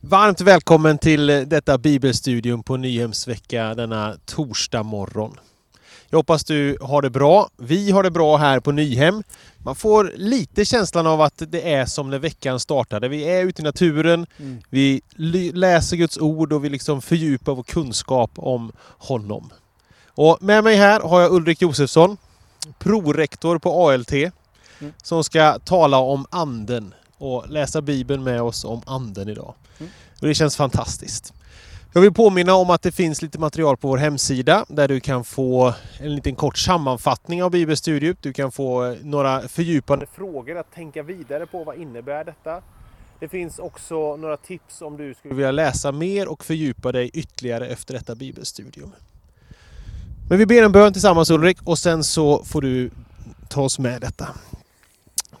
Varmt välkommen till detta bibelstudium på Nyhemsvecka denna torsdag morgon. Jag hoppas du har det bra. Vi har det bra här på Nyhem. Man får lite känslan av att det är som när veckan startade. Vi är ute i naturen, mm. vi läser Guds ord och vi liksom fördjupar vår kunskap om honom. Och med mig här har jag Ulrik Josefsson, prorektor på ALT, mm. som ska tala om anden och läsa Bibeln med oss om anden idag. Mm. Och det känns fantastiskt. Jag vill påminna om att det finns lite material på vår hemsida där du kan få en liten kort sammanfattning av bibelstudiet. Du kan få några fördjupande frågor att tänka vidare på. Vad innebär detta? Det finns också några tips om du skulle vilja läsa mer och fördjupa dig ytterligare efter detta bibelstudium. Men vi ber en bön tillsammans Ulrik och sen så får du ta oss med detta.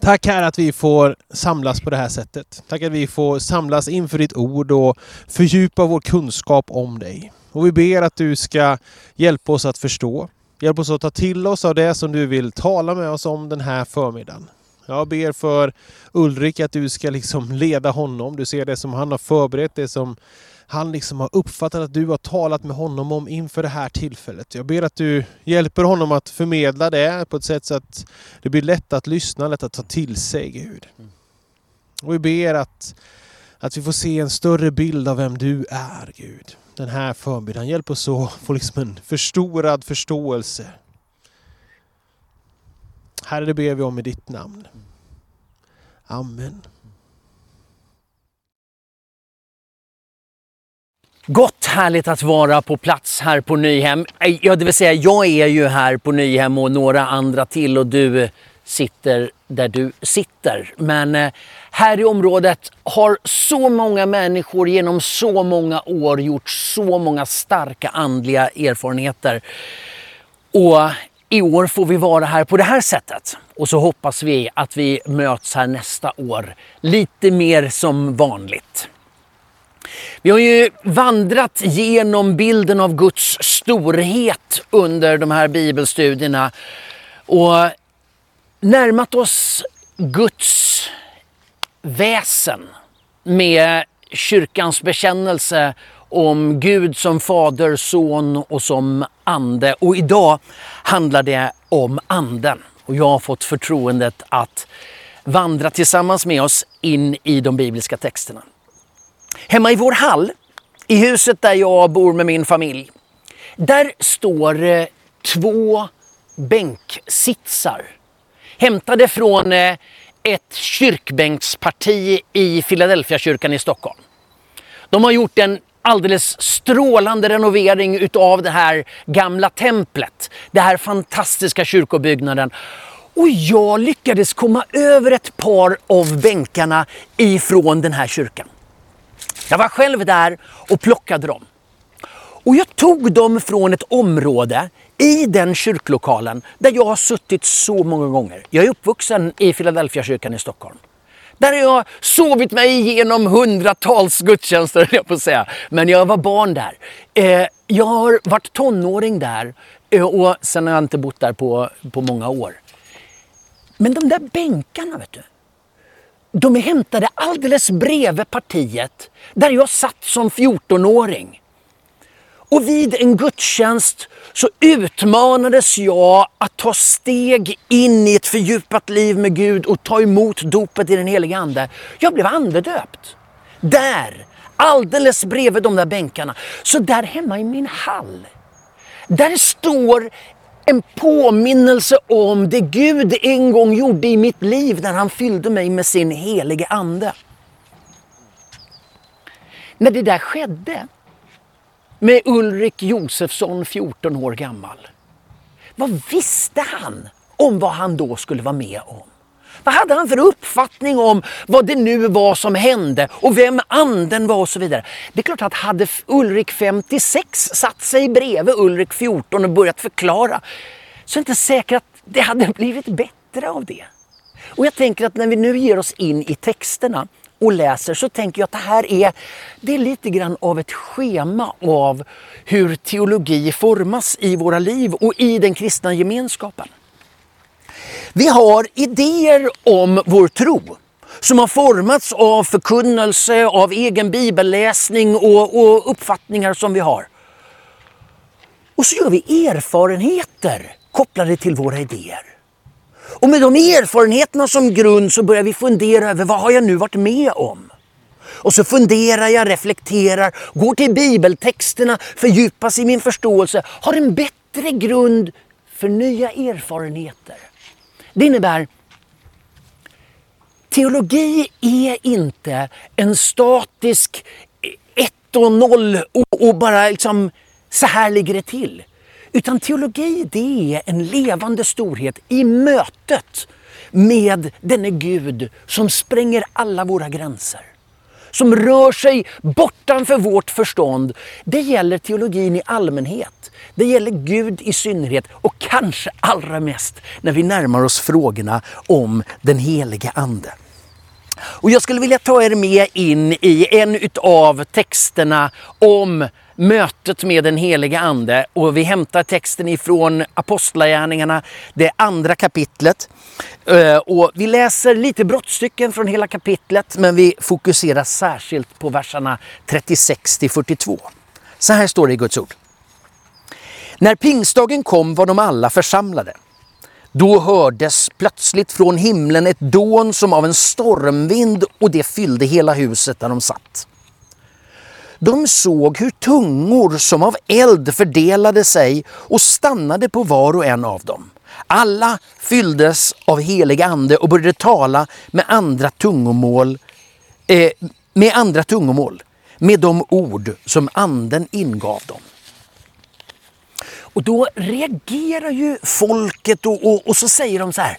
Tack Herre att vi får samlas på det här sättet. Tack att vi får samlas inför ditt ord och fördjupa vår kunskap om dig. Och vi ber att du ska hjälpa oss att förstå. Hjälp oss att ta till oss av det som du vill tala med oss om den här förmiddagen. Jag ber för Ulrik att du ska liksom leda honom. Du ser det som han har förberett, det som han liksom har uppfattat att du har talat med honom om inför det här tillfället. Jag ber att du hjälper honom att förmedla det på ett sätt så att det blir lätt att lyssna, lätt att ta till sig Gud. Och vi ber att, att vi får se en större bild av vem du är Gud. Den här förmiddagen. Hjälp oss att få liksom en förstorad förståelse. Herre, det ber vi om i ditt namn. Amen. Gott härligt att vara på plats här på Nyhem. Ja, det vill säga, jag är ju här på Nyhem och några andra till och du sitter där du sitter. Men eh, här i området har så många människor genom så många år gjort så många starka andliga erfarenheter. Och i år får vi vara här på det här sättet. Och så hoppas vi att vi möts här nästa år lite mer som vanligt. Vi har ju vandrat genom bilden av Guds storhet under de här bibelstudierna och närmat oss Guds väsen med kyrkans bekännelse om Gud som fader, son och som ande. Och idag handlar det om anden. Och jag har fått förtroendet att vandra tillsammans med oss in i de bibliska texterna. Hemma i vår hall, i huset där jag bor med min familj, där står eh, två bänksitsar hämtade från eh, ett kyrkbänksparti i Philadelphia kyrkan i Stockholm. De har gjort en alldeles strålande renovering utav det här gamla templet. Den här fantastiska kyrkobyggnaden. Och jag lyckades komma över ett par av bänkarna ifrån den här kyrkan. Jag var själv där och plockade dem. Och jag tog dem från ett område i den kyrklokalen där jag har suttit så många gånger. Jag är uppvuxen i Philadelphia kyrkan i Stockholm. Där har jag sovit mig igenom hundratals gudstjänster, jag på säga. Men jag var barn där. Eh, jag har varit tonåring där eh, och sen har jag inte bott där på, på många år. Men de där bänkarna, vet du. De är hämtade alldeles bredvid partiet där jag satt som 14-åring. Och vid en gudstjänst så utmanades jag att ta steg in i ett fördjupat liv med Gud och ta emot dopet i den heliga Ande. Jag blev andedöpt. Där, alldeles bredvid de där bänkarna. Så där hemma i min hall, där står en påminnelse om det Gud en gång gjorde i mitt liv när han fyllde mig med sin helige Ande. När det där skedde med Ulrik Josefsson, 14 år gammal. Vad visste han om vad han då skulle vara med om? Vad hade han för uppfattning om vad det nu var som hände och vem anden var och så vidare. Det är klart att hade Ulrik 56 satt sig bredvid Ulrik 14 och börjat förklara så är det inte säkert att det hade blivit bättre av det. Och jag tänker att när vi nu ger oss in i texterna och läser så tänker jag att det här är, det är lite grann av ett schema av hur teologi formas i våra liv och i den kristna gemenskapen. Vi har idéer om vår tro som har formats av förkunnelse, av egen bibelläsning och, och uppfattningar som vi har. Och så gör vi erfarenheter kopplade till våra idéer. Och med de erfarenheterna som grund så börjar vi fundera över vad har jag nu varit med om? Och så funderar jag, reflekterar, går till bibeltexterna, fördjupas i min förståelse, har en bättre grund för nya erfarenheter. Det innebär Teologi är inte en statisk ett och noll och, och bara liksom så här ligger det till. Utan teologi det är en levande storhet i mötet med denne Gud som spränger alla våra gränser. Som rör sig bortanför vårt förstånd. Det gäller teologin i allmänhet. Det gäller Gud i synnerhet och kanske allra mest när vi närmar oss frågorna om den helige Ande. Och jag skulle vilja ta er med in i en av texterna om mötet med den heliga Ande. Och vi hämtar texten ifrån Apostlagärningarna, det andra kapitlet. Eh, och vi läser lite brottstycken från hela kapitlet men vi fokuserar särskilt på verserna 36 till 42. Så här står det i Guds ord. När pingstdagen kom var de alla församlade. Då hördes plötsligt från himlen ett dån som av en stormvind och det fyllde hela huset där de satt. De såg hur tungor som av eld fördelade sig och stannade på var och en av dem. Alla fylldes av helig ande och började tala med andra tungomål, eh, med andra tungomål, med de ord som anden ingav dem. Och då reagerar ju folket och, och, och så säger de så här.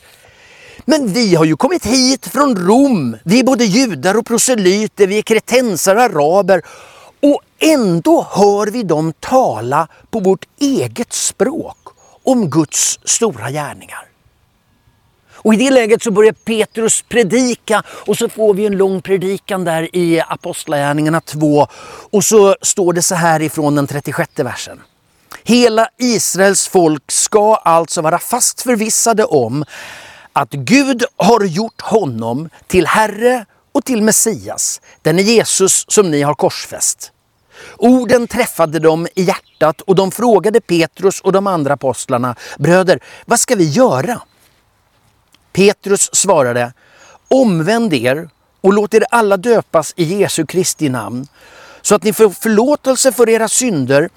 Men vi har ju kommit hit från Rom. Vi är både judar och proselyter, vi är kretensare och araber. Och ändå hör vi dem tala på vårt eget språk om Guds stora gärningar. Och i det läget så börjar Petrus predika och så får vi en lång predikan där i Apostlagärningarna 2. Och så står det så här ifrån den 36 versen. Hela Israels folk ska alltså vara fast förvissade om att Gud har gjort honom till Herre och till Messias, den är Jesus som ni har korsfäst. Orden träffade dem i hjärtat och de frågade Petrus och de andra apostlarna, bröder, vad ska vi göra? Petrus svarade, omvänd er och låt er alla döpas i Jesu Kristi namn, så att ni får förlåtelse för era synder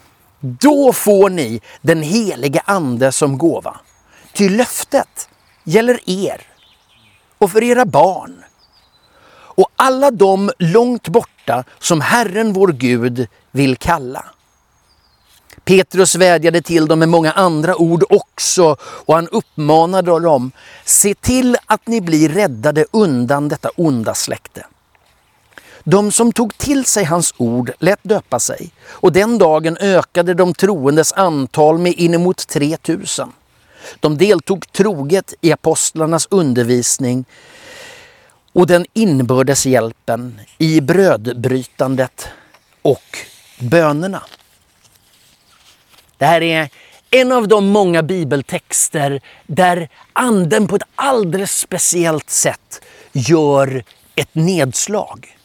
då får ni den helige Ande som gåva. Ty löftet gäller er och för era barn och alla de långt borta som Herren vår Gud vill kalla. Petrus vädjade till dem med många andra ord också och han uppmanade dem, se till att ni blir räddade undan detta onda släkte. De som tog till sig hans ord lät döpa sig och den dagen ökade de troendes antal med inemot 3000. De deltog troget i apostlarnas undervisning och den inbördes hjälpen i brödbrytandet och bönerna. Det här är en av de många bibeltexter där anden på ett alldeles speciellt sätt gör ett nedslag.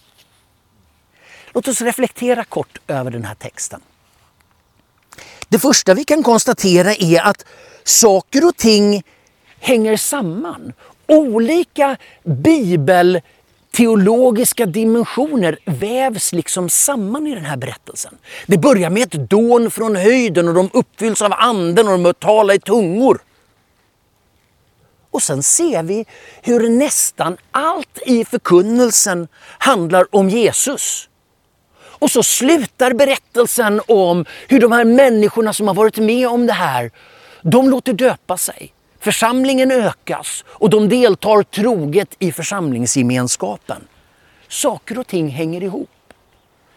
Låt oss reflektera kort över den här texten. Det första vi kan konstatera är att saker och ting hänger samman. Olika bibelteologiska dimensioner vävs liksom samman i den här berättelsen. Det börjar med ett dån från höjden och de uppfylls av anden och de talar i tungor. Och sen ser vi hur nästan allt i förkunnelsen handlar om Jesus. Och så slutar berättelsen om hur de här människorna som har varit med om det här, de låter döpa sig. Församlingen ökas och de deltar troget i församlingsgemenskapen. Saker och ting hänger ihop.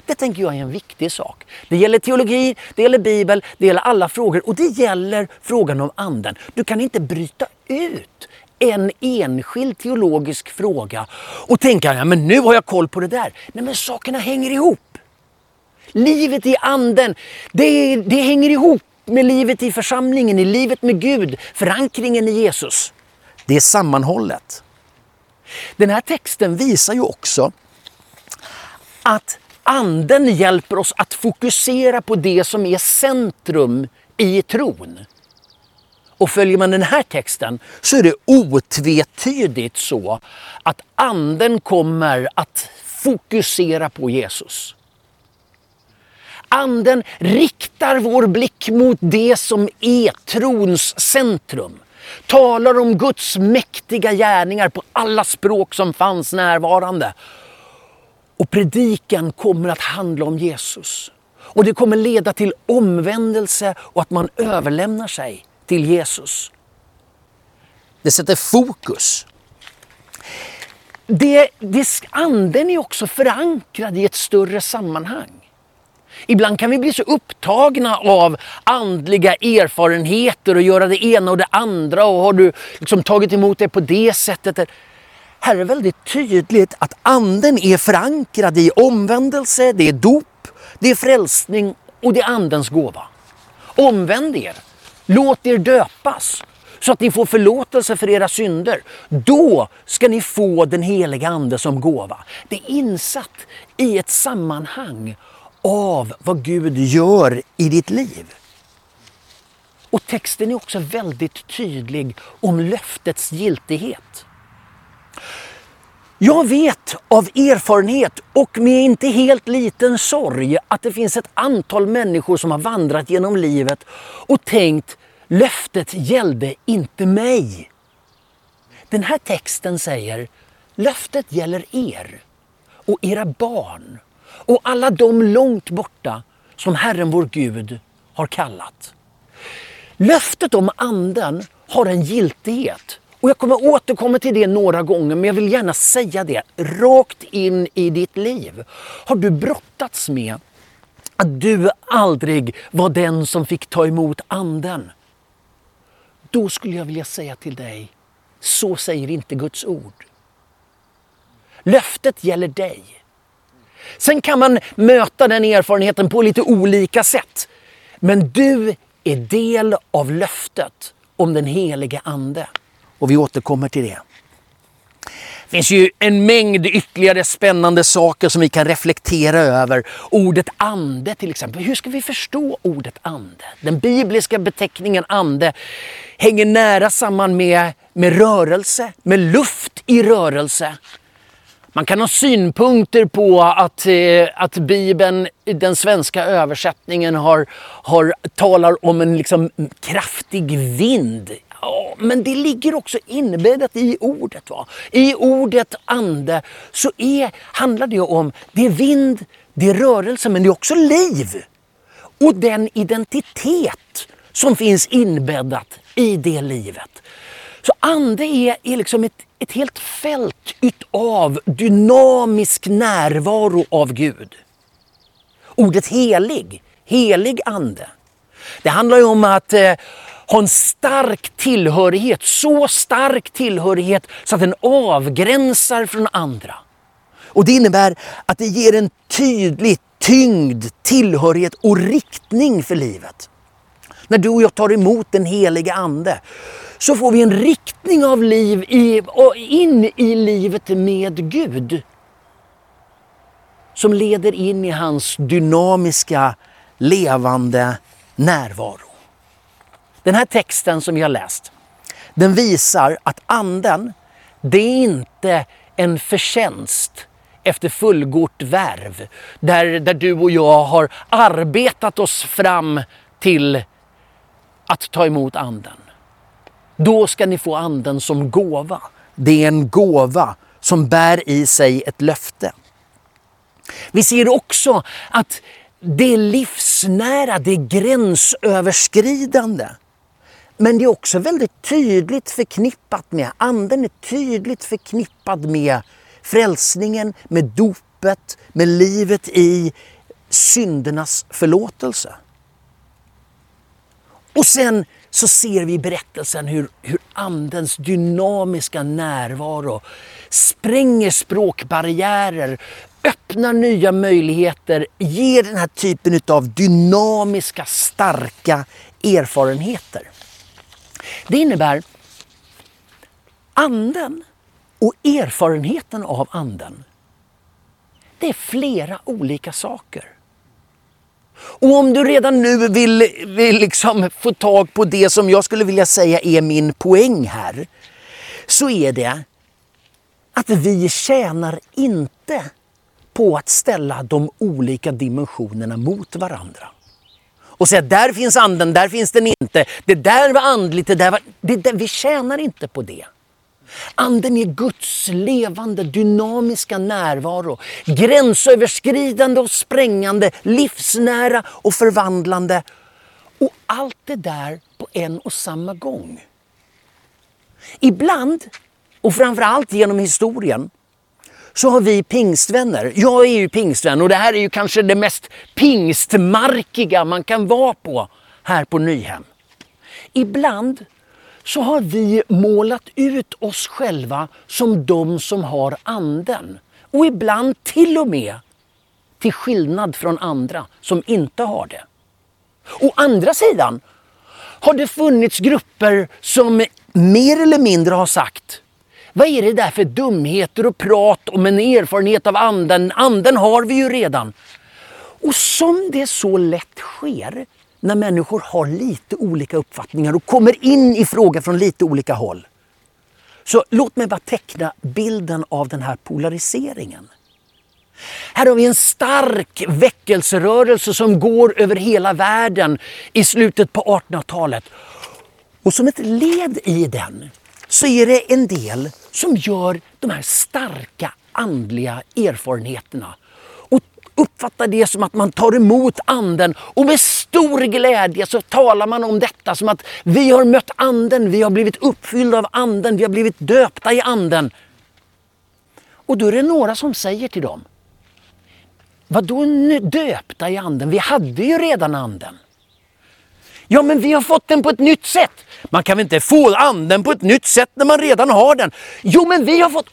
Det tänker jag är en viktig sak. Det gäller teologi, det gäller bibel, det gäller alla frågor och det gäller frågan om anden. Du kan inte bryta ut en enskild teologisk fråga och tänka ja, men nu har jag koll på det där. Nej men sakerna hänger ihop. Livet i anden, det, det hänger ihop med livet i församlingen, i livet med Gud, förankringen i Jesus. Det är sammanhållet. Den här texten visar ju också att anden hjälper oss att fokusera på det som är centrum i tron. Och följer man den här texten så är det otvetydigt så att anden kommer att fokusera på Jesus. Anden riktar vår blick mot det som är trons centrum. Talar om Guds mäktiga gärningar på alla språk som fanns närvarande. Och predikan kommer att handla om Jesus. Och det kommer leda till omvändelse och att man överlämnar sig till Jesus. Det sätter fokus. Det, det, anden är också förankrad i ett större sammanhang. Ibland kan vi bli så upptagna av andliga erfarenheter och göra det ena och det andra och har du liksom tagit emot det på det sättet. Här är väldigt tydligt att anden är förankrad i omvändelse, det är dop, det är frälsning och det är andens gåva. Omvänd er, låt er döpas så att ni får förlåtelse för era synder. Då ska ni få den heliga ande som gåva. Det är insatt i ett sammanhang av vad Gud gör i ditt liv. Och texten är också väldigt tydlig om löftets giltighet. Jag vet av erfarenhet och med inte helt liten sorg att det finns ett antal människor som har vandrat genom livet och tänkt löftet gällde inte mig. Den här texten säger löftet gäller er och era barn och alla de långt borta som Herren vår Gud har kallat. Löftet om anden har en giltighet. Och jag kommer återkomma till det några gånger men jag vill gärna säga det rakt in i ditt liv. Har du brottats med att du aldrig var den som fick ta emot anden? Då skulle jag vilja säga till dig, så säger inte Guds ord. Löftet gäller dig. Sen kan man möta den erfarenheten på lite olika sätt. Men du är del av löftet om den helige Ande. Och vi återkommer till det. Det finns ju en mängd ytterligare spännande saker som vi kan reflektera över. Ordet ande till exempel. Hur ska vi förstå ordet ande? Den bibliska beteckningen ande hänger nära samman med, med rörelse, med luft i rörelse. Man kan ha synpunkter på att, eh, att Bibeln, den svenska översättningen, har, har, talar om en liksom kraftig vind. Ja, men det ligger också inbäddat i ordet. Va? I ordet ande så är, handlar det om, det är vind, det är rörelse, men det är också liv. Och den identitet som finns inbäddat i det livet. Så ande är, är liksom ett, ett helt fält utav dynamisk närvaro av Gud. Ordet helig, helig ande. Det handlar ju om att eh, ha en stark tillhörighet, så stark tillhörighet så att den avgränsar från andra. Och det innebär att det ger en tydlig tyngd, tillhörighet och riktning för livet. När du och jag tar emot den helige Ande så får vi en riktning av liv i, in i livet med Gud. Som leder in i hans dynamiska, levande närvaro. Den här texten som vi har läst, den visar att anden, det är inte en förtjänst efter fullgort värv. Där, där du och jag har arbetat oss fram till att ta emot anden. Då ska ni få anden som gåva. Det är en gåva som bär i sig ett löfte. Vi ser också att det är livsnära, det är gränsöverskridande. Men det är också väldigt tydligt förknippat med, anden är tydligt förknippad med frälsningen, med dopet, med livet i syndernas förlåtelse. Och sen så ser vi i berättelsen hur, hur Andens dynamiska närvaro spränger språkbarriärer, öppnar nya möjligheter, ger den här typen av dynamiska, starka erfarenheter. Det innebär Anden Och erfarenheten av anden, det är flera olika saker. Och om du redan nu vill, vill liksom få tag på det som jag skulle vilja säga är min poäng här, så är det att vi tjänar inte på att ställa de olika dimensionerna mot varandra. Och säga där finns anden, där finns den inte. Det där var andligt, det där var... Det där, vi tjänar inte på det. Anden är Guds levande, dynamiska närvaro. Gränsöverskridande och sprängande, livsnära och förvandlande. Och allt det där på en och samma gång. Ibland, och framförallt genom historien, så har vi pingstvänner, jag är ju pingstvän och det här är ju kanske det mest pingstmarkiga man kan vara på här på Nyhem. Ibland så har vi målat ut oss själva som de som har anden. Och ibland till och med till skillnad från andra som inte har det. Å andra sidan har det funnits grupper som mer eller mindre har sagt vad är det där för dumheter och prat om en erfarenhet av anden? Anden har vi ju redan. Och som det så lätt sker när människor har lite olika uppfattningar och kommer in i frågan från lite olika håll. Så låt mig bara teckna bilden av den här polariseringen. Här har vi en stark väckelserörelse som går över hela världen i slutet på 1800-talet. Och som ett led i den så är det en del som gör de här starka andliga erfarenheterna uppfattar det som att man tar emot anden och med stor glädje så talar man om detta som att vi har mött anden, vi har blivit uppfyllda av anden, vi har blivit döpta i anden. Och då är det några som säger till dem, vadå döpta i anden? Vi hade ju redan anden. Ja, men vi har fått den på ett nytt sätt. Man kan väl inte få anden på ett nytt sätt när man redan har den? Jo, men vi har fått...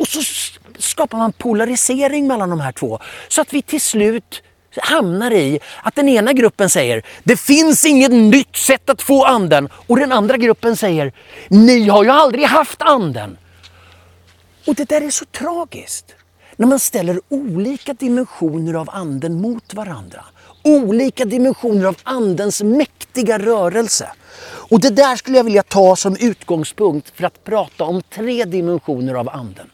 Och så skapar man polarisering mellan de här två. Så att vi till slut hamnar i att den ena gruppen säger det finns inget nytt sätt att få anden och den andra gruppen säger ni har ju aldrig haft anden. Och det där är så tragiskt. När man ställer olika dimensioner av anden mot varandra. Olika dimensioner av andens mäktiga rörelse. Och det där skulle jag vilja ta som utgångspunkt för att prata om tre dimensioner av anden.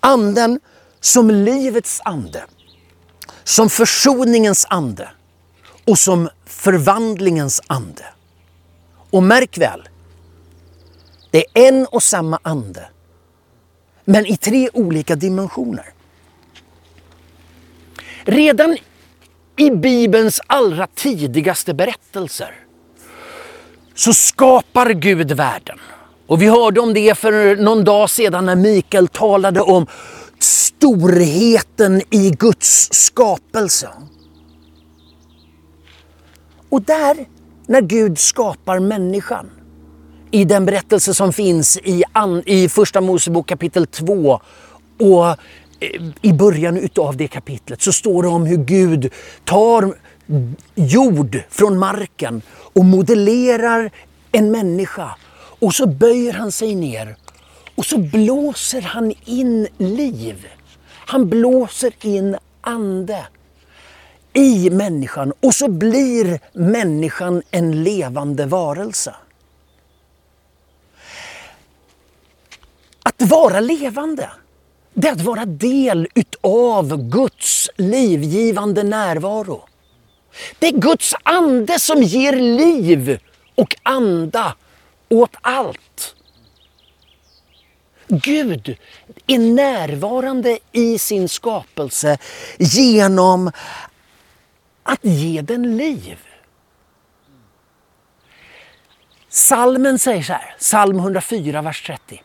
Anden som livets ande, som försoningens ande och som förvandlingens ande. Och märk väl, det är en och samma ande, men i tre olika dimensioner. Redan i Bibelns allra tidigaste berättelser så skapar Gud världen. Och vi hörde om det för någon dag sedan när Mikael talade om storheten i Guds skapelse. Och där, när Gud skapar människan, i den berättelse som finns i, i Första Mosebok kapitel 2 och eh, i början utav det kapitlet så står det om hur Gud tar jord från marken och modellerar en människa. Och så böjer han sig ner och så blåser han in liv. Han blåser in ande i människan och så blir människan en levande varelse. Att vara levande, det är att vara del utav Guds livgivande närvaro. Det är Guds ande som ger liv och anda åt allt. Gud är närvarande i sin skapelse genom att ge den liv. Salmen säger så här, psalm 104, vers 30.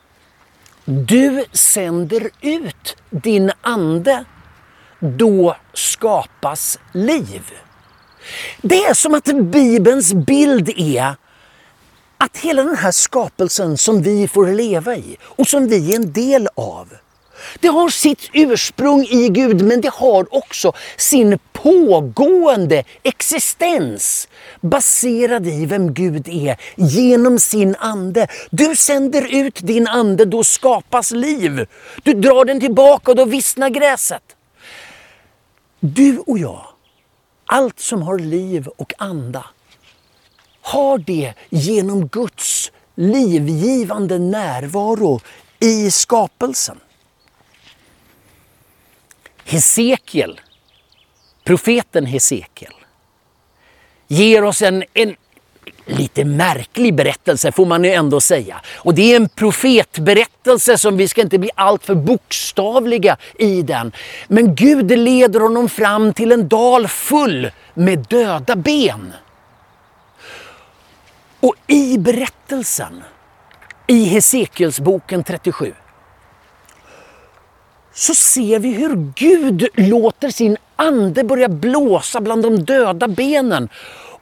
Du sänder ut din ande, då skapas liv. Det är som att Bibelns bild är att hela den här skapelsen som vi får leva i och som vi är en del av Det har sitt ursprung i Gud men det har också sin pågående existens baserad i vem Gud är genom sin ande. Du sänder ut din ande, då skapas liv. Du drar den tillbaka och då vissnar gräset. Du och jag, allt som har liv och anda, har det genom Guds livgivande närvaro i skapelsen. Hesekiel, profeten Hesekiel, ger oss en, en lite märklig berättelse får man ju ändå säga. Och det är en profetberättelse som vi ska inte bli alltför bokstavliga i den. Men Gud leder honom fram till en dal full med döda ben. Och i berättelsen, i Hesekielsboken 37, så ser vi hur Gud låter sin ande börja blåsa bland de döda benen.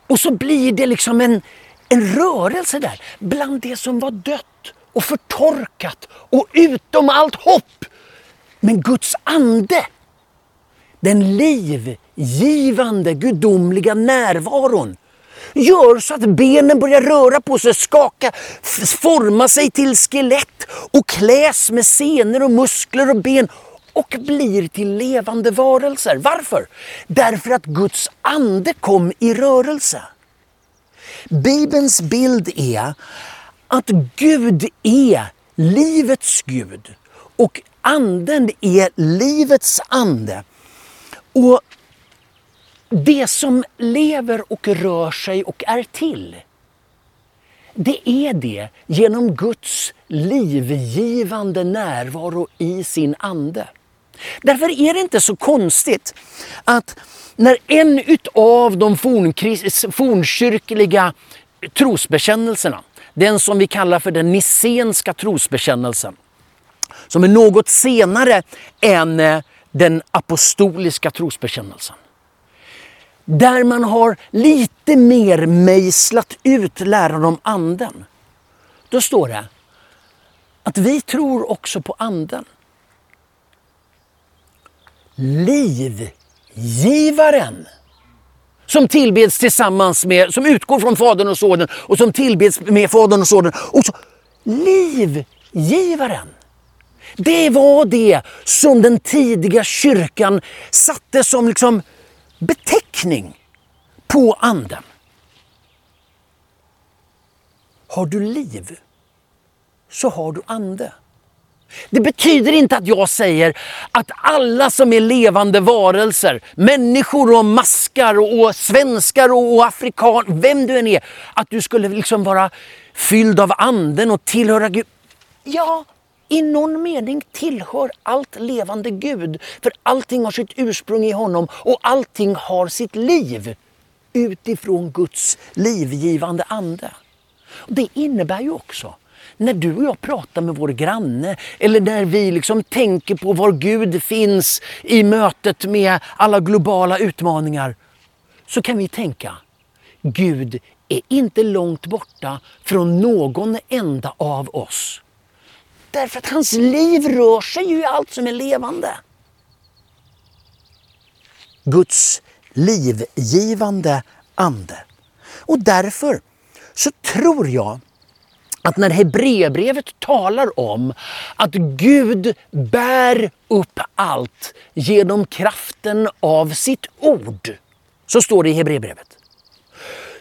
Och så blir det liksom en, en rörelse där bland det som var dött och förtorkat och utom allt hopp. Men Guds ande, den livgivande gudomliga närvaron gör så att benen börjar röra på sig, skaka, forma sig till skelett och kläs med senor och muskler och ben och blir till levande varelser. Varför? Därför att Guds ande kom i rörelse. Bibelns bild är att Gud är livets Gud och anden är livets ande. Och det som lever och rör sig och är till, det är det genom Guds livgivande närvaro i sin ande. Därför är det inte så konstigt att när en utav de fornkyrkliga trosbekännelserna, den som vi kallar för den nissenska trosbekännelsen, som är något senare än eh, den apostoliska trosbekännelsen. Där man har lite mer mejslat ut läran om anden. Då står det att vi tror också på anden livgivaren. Som tillbeds tillsammans med, som utgår från Fadern och Sonen och som tillbeds med Fadern och Sonen. Och så, livgivaren. Det var det som den tidiga kyrkan satte som liksom beteckning på anden. Har du liv så har du ande. Det betyder inte att jag säger att alla som är levande varelser, människor och maskar och svenskar och afrikaner, vem du än är, att du skulle liksom vara fylld av anden och tillhöra Gud. Ja, i någon mening tillhör allt levande Gud. För allting har sitt ursprung i honom och allting har sitt liv utifrån Guds livgivande ande. Det innebär ju också när du och jag pratar med vår granne eller när vi liksom tänker på var Gud finns i mötet med alla globala utmaningar så kan vi tänka Gud är inte långt borta från någon enda av oss. Därför att hans liv rör sig ju i allt som är levande. Guds livgivande ande. Och därför så tror jag att när Hebreerbrevet talar om att Gud bär upp allt genom kraften av sitt ord, så står det i Hebreerbrevet,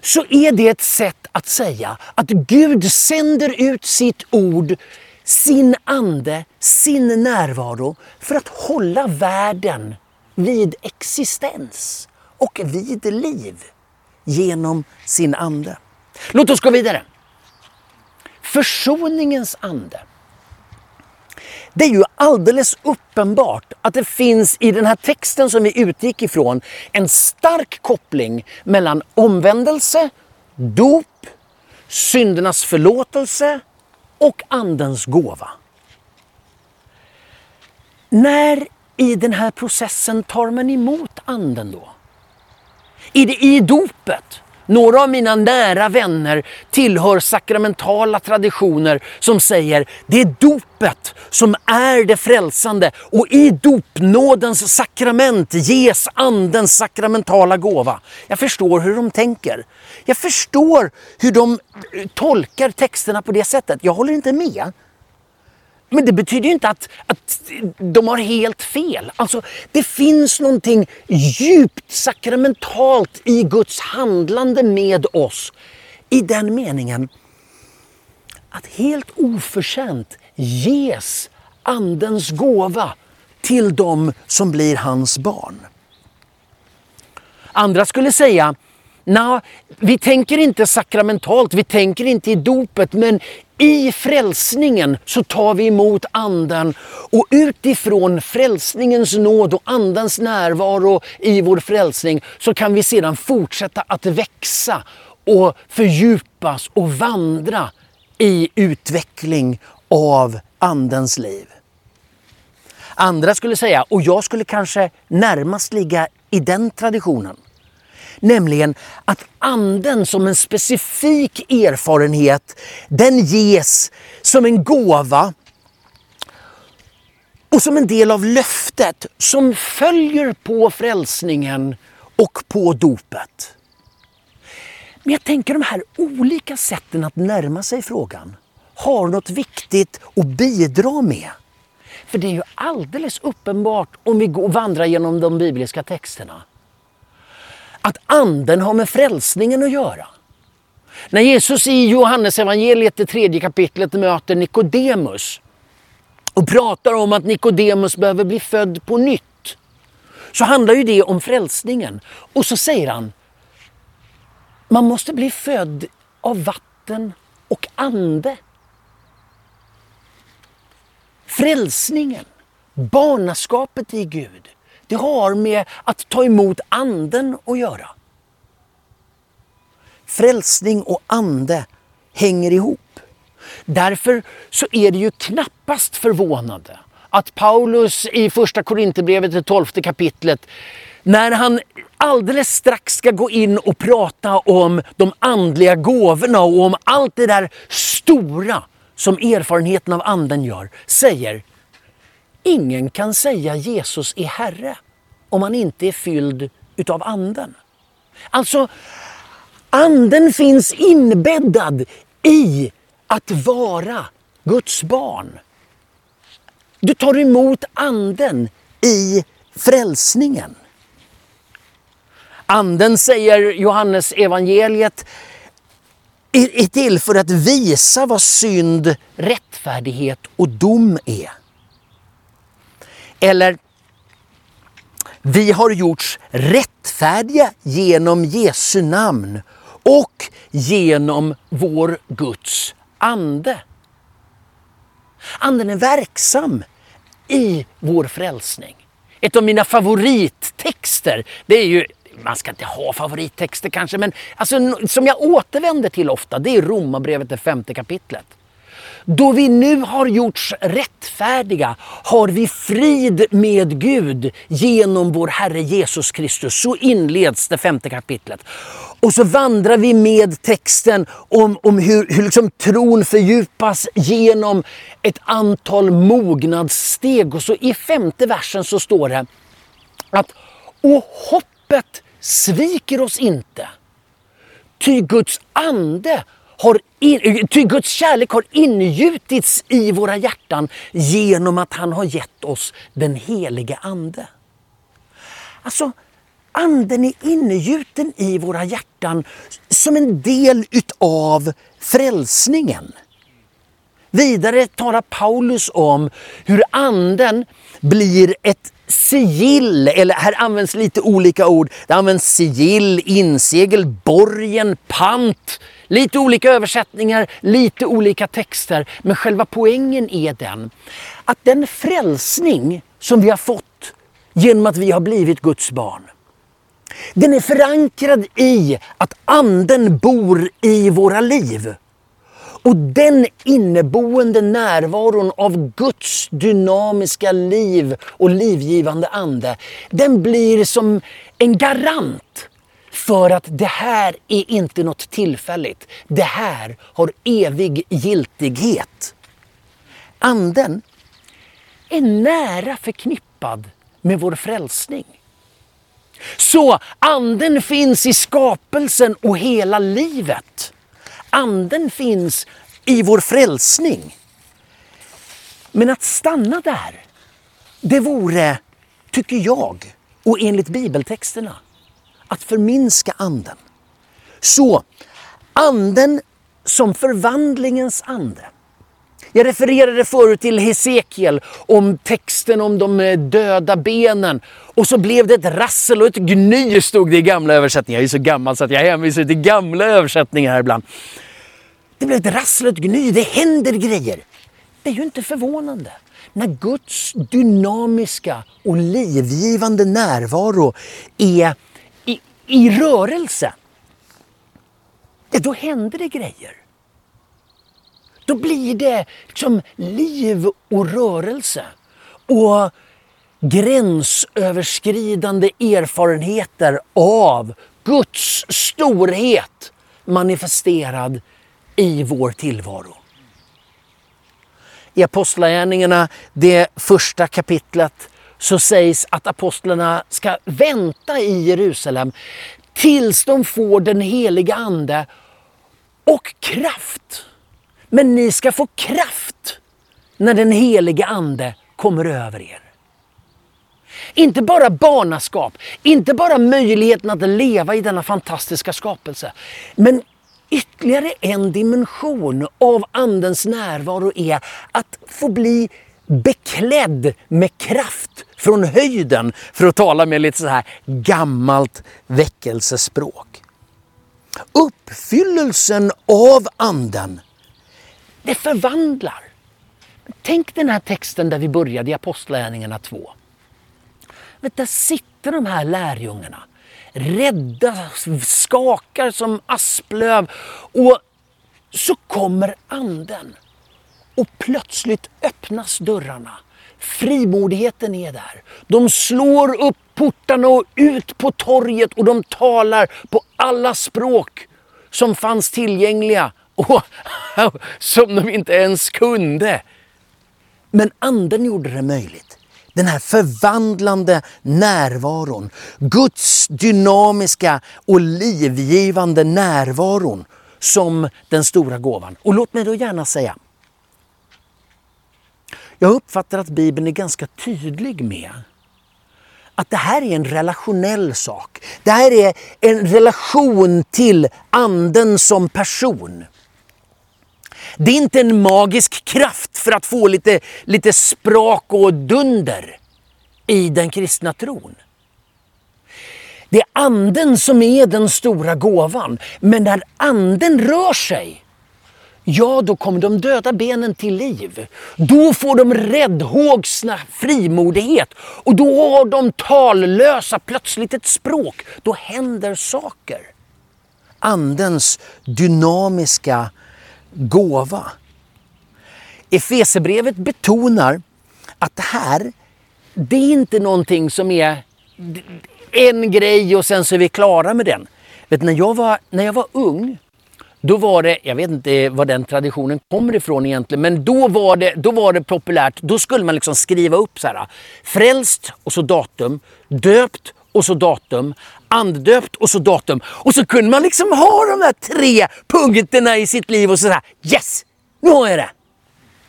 så är det ett sätt att säga att Gud sänder ut sitt ord, sin ande, sin närvaro för att hålla världen vid existens och vid liv genom sin ande. Låt oss gå vidare försoningens ande. Det är ju alldeles uppenbart att det finns i den här texten som vi utgick ifrån en stark koppling mellan omvändelse, dop, syndernas förlåtelse och Andens gåva. När i den här processen tar man emot Anden då? Är det i dopet några av mina nära vänner tillhör sakramentala traditioner som säger det är dopet som är det frälsande och i dopnådens sakrament ges andens sakramentala gåva. Jag förstår hur de tänker. Jag förstår hur de tolkar texterna på det sättet. Jag håller inte med. Men det betyder ju inte att, att de har helt fel. Alltså, det finns någonting djupt sakramentalt i Guds handlande med oss. I den meningen att helt oförtjänt ges Andens gåva till dem som blir hans barn. Andra skulle säga Nej, vi tänker inte sakramentalt, vi tänker inte i dopet, men i frälsningen så tar vi emot anden och utifrån frälsningens nåd och andens närvaro i vår frälsning så kan vi sedan fortsätta att växa och fördjupas och vandra i utveckling av andens liv. Andra skulle säga, och jag skulle kanske närmast ligga i den traditionen, Nämligen att anden som en specifik erfarenhet, den ges som en gåva och som en del av löftet som följer på frälsningen och på dopet. Men jag tänker de här olika sätten att närma sig frågan har något viktigt att bidra med. För det är ju alldeles uppenbart om vi går, vandrar genom de bibliska texterna att anden har med frälsningen att göra. När Jesus i Johannes evangeliet det tredje kapitlet möter Nikodemus och pratar om att Nikodemus behöver bli född på nytt. Så handlar ju det om frälsningen. Och så säger han, man måste bli född av vatten och ande. Frälsningen, barnaskapet i Gud, det har med att ta emot anden att göra. Frälsning och ande hänger ihop. Därför så är det ju knappast förvånande att Paulus i första Korinthierbrevet, det tolfte kapitlet, när han alldeles strax ska gå in och prata om de andliga gåvorna och om allt det där stora som erfarenheten av anden gör, säger Ingen kan säga Jesus är Herre om man inte är fylld utav anden. Alltså, anden finns inbäddad i att vara Guds barn. Du tar emot anden i frälsningen. Anden, säger Johannes evangeliet är till för att visa vad synd, rättfärdighet och dom är. Eller vi har gjorts rättfärdiga genom Jesu namn och genom vår Guds ande. Anden är verksam i vår frälsning. Ett av mina favorittexter, det är ju man ska inte ha favorittexter kanske, men alltså, som jag återvänder till ofta, det är Romarbrevet, det femte kapitlet. Då vi nu har gjorts rättfärdiga har vi frid med Gud genom vår Herre Jesus Kristus. Så inleds det femte kapitlet. Och så vandrar vi med texten om, om hur, hur liksom tron fördjupas genom ett antal mognadssteg. Och så i femte versen så står det att och hoppet sviker oss inte. Ty Guds ande har in, ty Guds kärlek har ingjutits i våra hjärtan genom att han har gett oss den helige Ande. Alltså, Anden är ingjuten i våra hjärtan som en del utav frälsningen. Vidare talar Paulus om hur Anden blir ett sigill, eller här används lite olika ord. Det används sigill, insegel, borgen, pant. Lite olika översättningar, lite olika texter. Men själva poängen är den att den frälsning som vi har fått genom att vi har blivit Guds barn. Den är förankrad i att anden bor i våra liv. Och den inneboende närvaron av Guds dynamiska liv och livgivande ande, den blir som en garant för att det här är inte något tillfälligt. Det här har evig giltighet. Anden är nära förknippad med vår frälsning. Så anden finns i skapelsen och hela livet. Anden finns i vår frälsning. Men att stanna där, det vore, tycker jag, och enligt bibeltexterna, att förminska anden. Så, anden som förvandlingens ande. Jag refererade förut till Hesekiel om texten om de eh, döda benen. Och så blev det ett rassel och ett gny stod det i gamla översättningar. Jag är så gammal så att jag hänvisar till gamla översättningar här ibland. Det blev ett rassel och ett gny, det händer grejer. Det är ju inte förvånande. När Guds dynamiska och livgivande närvaro är i, rörelse, ja, då händer det grejer. Då blir det liksom liv och rörelse. Och gränsöverskridande erfarenheter av Guds storhet manifesterad i vår tillvaro. I Apostlagärningarna, det första kapitlet, så sägs att apostlarna ska vänta i Jerusalem tills de får den heliga Ande och kraft. Men ni ska få kraft när den heliga Ande kommer över er. Inte bara barnaskap, inte bara möjligheten att leva i denna fantastiska skapelse. Men ytterligare en dimension av Andens närvaro är att få bli beklädd med kraft från höjden, för att tala med lite så här gammalt väckelsespråk. Uppfyllelsen av Anden, det förvandlar. Tänk den här texten där vi började i Apostlagärningarna 2. Där sitter de här lärjungarna rädda, skakar som asplöv. Och så kommer anden. Och plötsligt öppnas dörrarna. Frimodigheten är där. De slår upp portarna och ut på torget och de talar på alla språk som fanns tillgängliga och som de inte ens kunde. Men anden gjorde det möjligt. Den här förvandlande närvaron. Guds dynamiska och livgivande närvaron som den stora gåvan. Och låt mig då gärna säga. Jag uppfattar att Bibeln är ganska tydlig med att det här är en relationell sak. Det här är en relation till anden som person. Det är inte en magisk kraft för att få lite, lite sprak och dunder i den kristna tron. Det är anden som är den stora gåvan. Men när anden rör sig, ja då kommer de döda benen till liv. Då får de räddhågsna frimodighet. Och då har de tallösa plötsligt ett språk. Då händer saker. Andens dynamiska gåva. Efesebrevet betonar att det här, det är inte någonting som är en grej och sen så är vi klara med den. Vet, när, jag var, när jag var ung, då var det, jag vet inte var den traditionen kommer ifrån egentligen, men då var det, då var det populärt. Då skulle man liksom skriva upp så här, frälst och så datum, döpt och så datum, anddöpt och så datum. Och så kunde man liksom ha de där tre punkterna i sitt liv och så här, yes, nu har jag det.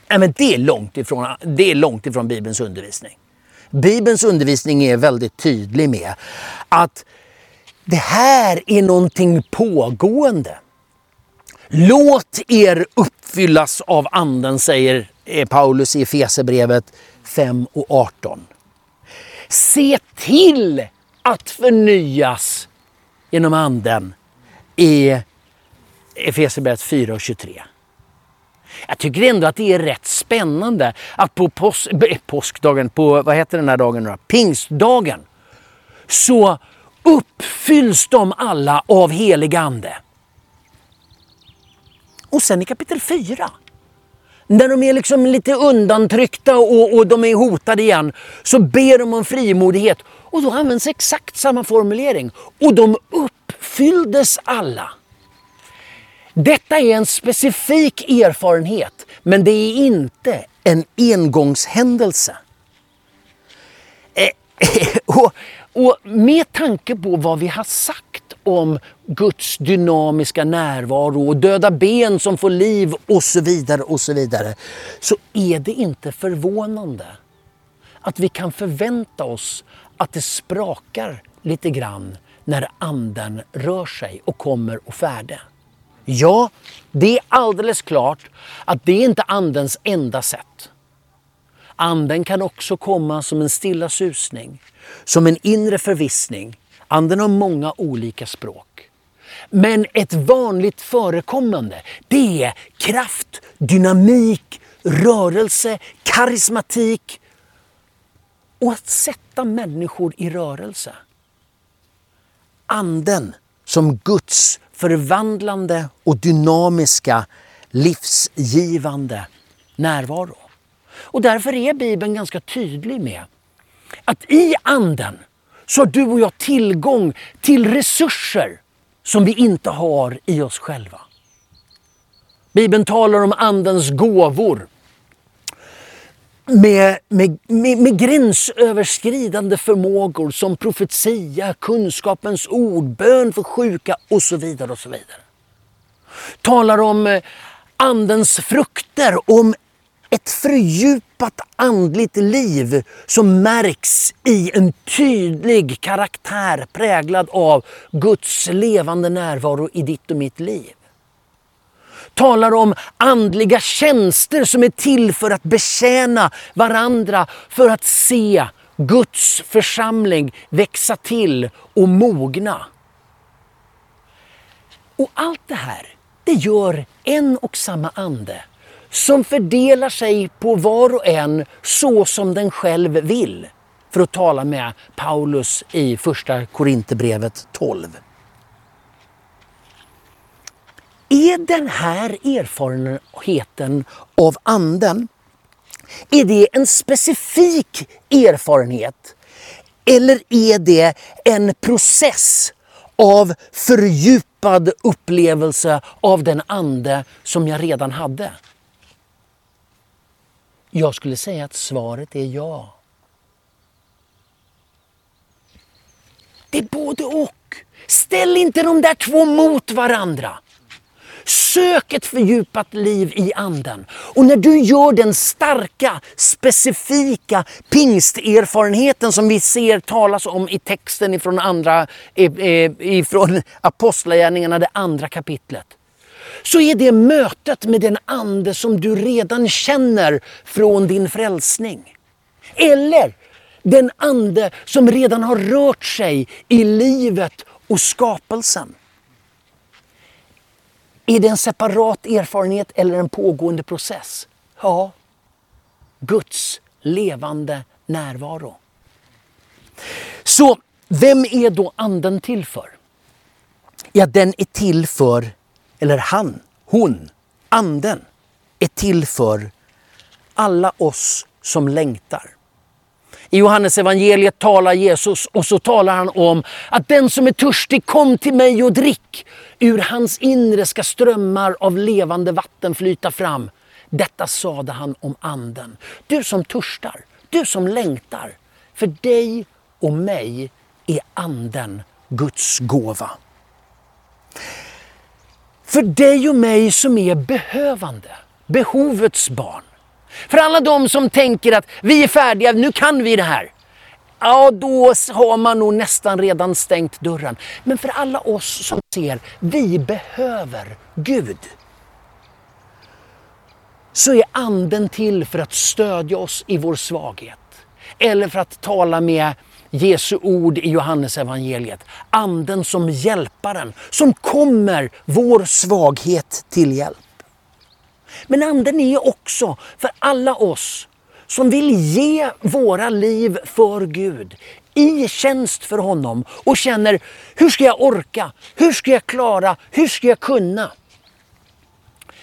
Nej, men det, är långt ifrån, det är långt ifrån Bibelns undervisning. Bibelns undervisning är väldigt tydlig med att det här är någonting pågående. Låt er uppfyllas av anden, säger eh, Paulus i Efesebrevet 5 och 18. Se till att förnyas genom anden i Efesierbrevet 4 och 23. Jag tycker ändå att det är rätt spännande att på pås eh, påskdagen, på vad heter den här dagen då? Pingstdagen, så uppfylls de alla av helig ande. Och sen i kapitel 4, när de är liksom lite undantryckta och, och de är hotade igen, så ber de om frimodighet och då används exakt samma formulering. Och de uppfylldes alla. Detta är en specifik erfarenhet, men det är inte en engångshändelse. Eh, och, och med tanke på vad vi har sagt om Guds dynamiska närvaro och döda ben som får liv och så vidare och så vidare. Så är det inte förvånande att vi kan förvänta oss att det sprakar lite grann när anden rör sig och kommer och färde. Ja, det är alldeles klart att det är inte andens enda sätt. Anden kan också komma som en stilla susning, som en inre förvissning. Anden har många olika språk. Men ett vanligt förekommande, det är kraft, dynamik, rörelse, karismatik och att sätta människor i rörelse. Anden som Guds förvandlande och dynamiska livsgivande närvaro. Och därför är Bibeln ganska tydlig med att i anden så har du och jag tillgång till resurser som vi inte har i oss själva. Bibeln talar om andens gåvor med, med, med, med gränsöverskridande förmågor som profetia, kunskapens ord, bön för sjuka och så vidare. och så vidare. Talar om eh, andens frukter, om ett fördjupat andligt liv som märks i en tydlig karaktär präglad av Guds levande närvaro i ditt och mitt liv. Talar om andliga tjänster som är till för att betjäna varandra, för att se Guds församling växa till och mogna. Och allt det här, det gör en och samma ande som fördelar sig på var och en så som den själv vill. För att tala med Paulus i första Korinthierbrevet 12. Är den här erfarenheten av anden, är det en specifik erfarenhet? Eller är det en process av fördjupad upplevelse av den ande som jag redan hade? Jag skulle säga att svaret är ja. Det är både och. Ställ inte de där två mot varandra. Sök ett fördjupat liv i anden. Och när du gör den starka, specifika pingsterfarenheten som vi ser talas om i texten ifrån, andra, eh, eh, ifrån Apostlagärningarna, det andra kapitlet så är det mötet med den ande som du redan känner från din frälsning. Eller den ande som redan har rört sig i livet och skapelsen. Är det en separat erfarenhet eller en pågående process? Ja, Guds levande närvaro. Så vem är då anden till för? Ja, den är till för eller han, hon, anden är till för alla oss som längtar. I Johannes evangeliet talar Jesus och så talar han om att den som är törstig kom till mig och drick. Ur hans inre ska strömmar av levande vatten flyta fram. Detta sade han om anden. Du som törstar, du som längtar. För dig och mig är anden Guds gåva. För dig och mig som är behövande, behovets barn. För alla de som tänker att vi är färdiga, nu kan vi det här. Ja, då har man nog nästan redan stängt dörren. Men för alla oss som ser, vi behöver Gud. Så är anden till för att stödja oss i vår svaghet. Eller för att tala med Jesu ord i Johannes evangeliet. Anden som hjälparen, som kommer vår svaghet till hjälp. Men anden är också för alla oss som vill ge våra liv för Gud i tjänst för honom och känner, hur ska jag orka? Hur ska jag klara? Hur ska jag kunna?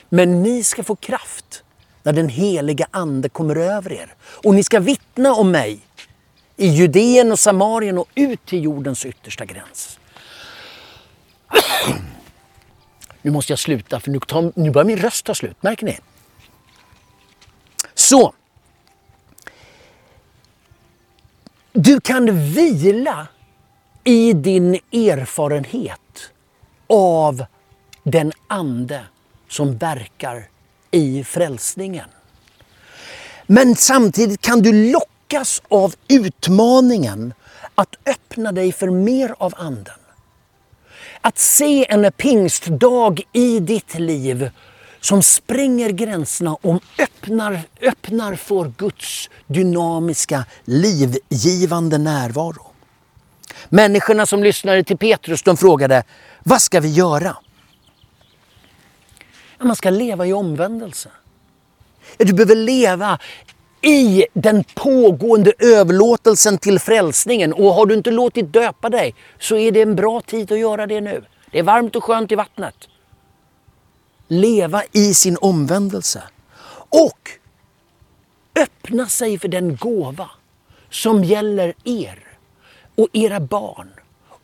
Men ni ska få kraft när den heliga Ande kommer över er. Och ni ska vittna om mig i Judeen och Samarien och ut till jordens yttersta gräns. Nu måste jag sluta för nu, tar, nu börjar min röst ta slut. Märker ni? Så. Du kan vila i din erfarenhet av den ande som verkar i frälsningen. Men samtidigt kan du lockas av utmaningen att öppna dig för mer av anden. Att se en pingstdag i ditt liv som spränger gränserna och öppnar, öppnar för Guds dynamiska, livgivande närvaro. Människorna som lyssnade till Petrus de frågade, vad ska vi göra? Man ska leva i omvändelse. Du behöver leva i den pågående överlåtelsen till frälsningen. Och har du inte låtit döpa dig så är det en bra tid att göra det nu. Det är varmt och skönt i vattnet. Leva i sin omvändelse. Och öppna sig för den gåva som gäller er och era barn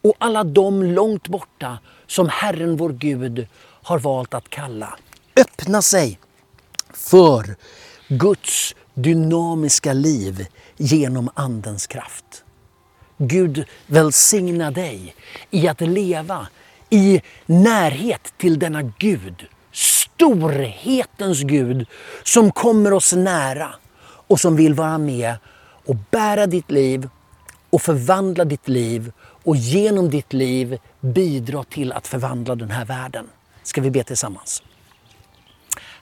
och alla de långt borta som Herren vår Gud har valt att kalla. Öppna sig för Guds dynamiska liv genom Andens kraft. Gud välsigna dig i att leva i närhet till denna Gud, storhetens Gud som kommer oss nära och som vill vara med och bära ditt liv och förvandla ditt liv och genom ditt liv bidra till att förvandla den här världen. Ska vi be tillsammans?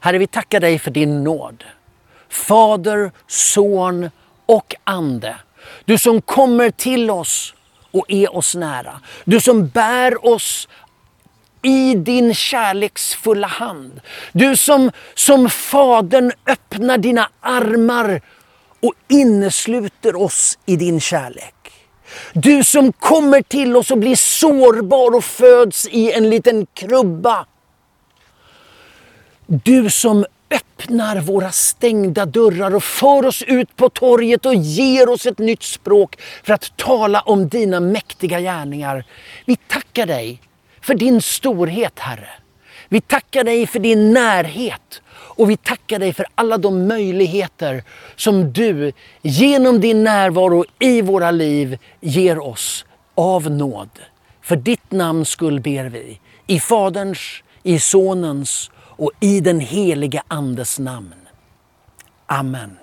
Herre, vi tackar dig för din nåd. Fader, Son och Ande. Du som kommer till oss och är oss nära. Du som bär oss i din kärleksfulla hand. Du som som Fadern öppnar dina armar och innesluter oss i din kärlek. Du som kommer till oss och blir sårbar och föds i en liten krubba. Du som öppnar våra stängda dörrar och för oss ut på torget och ger oss ett nytt språk för att tala om dina mäktiga gärningar. Vi tackar dig för din storhet, Herre. Vi tackar dig för din närhet och vi tackar dig för alla de möjligheter som du genom din närvaro i våra liv ger oss av nåd. För ditt namns skull ber vi. I Faderns, i Sonens och i den heliga Andes namn. Amen.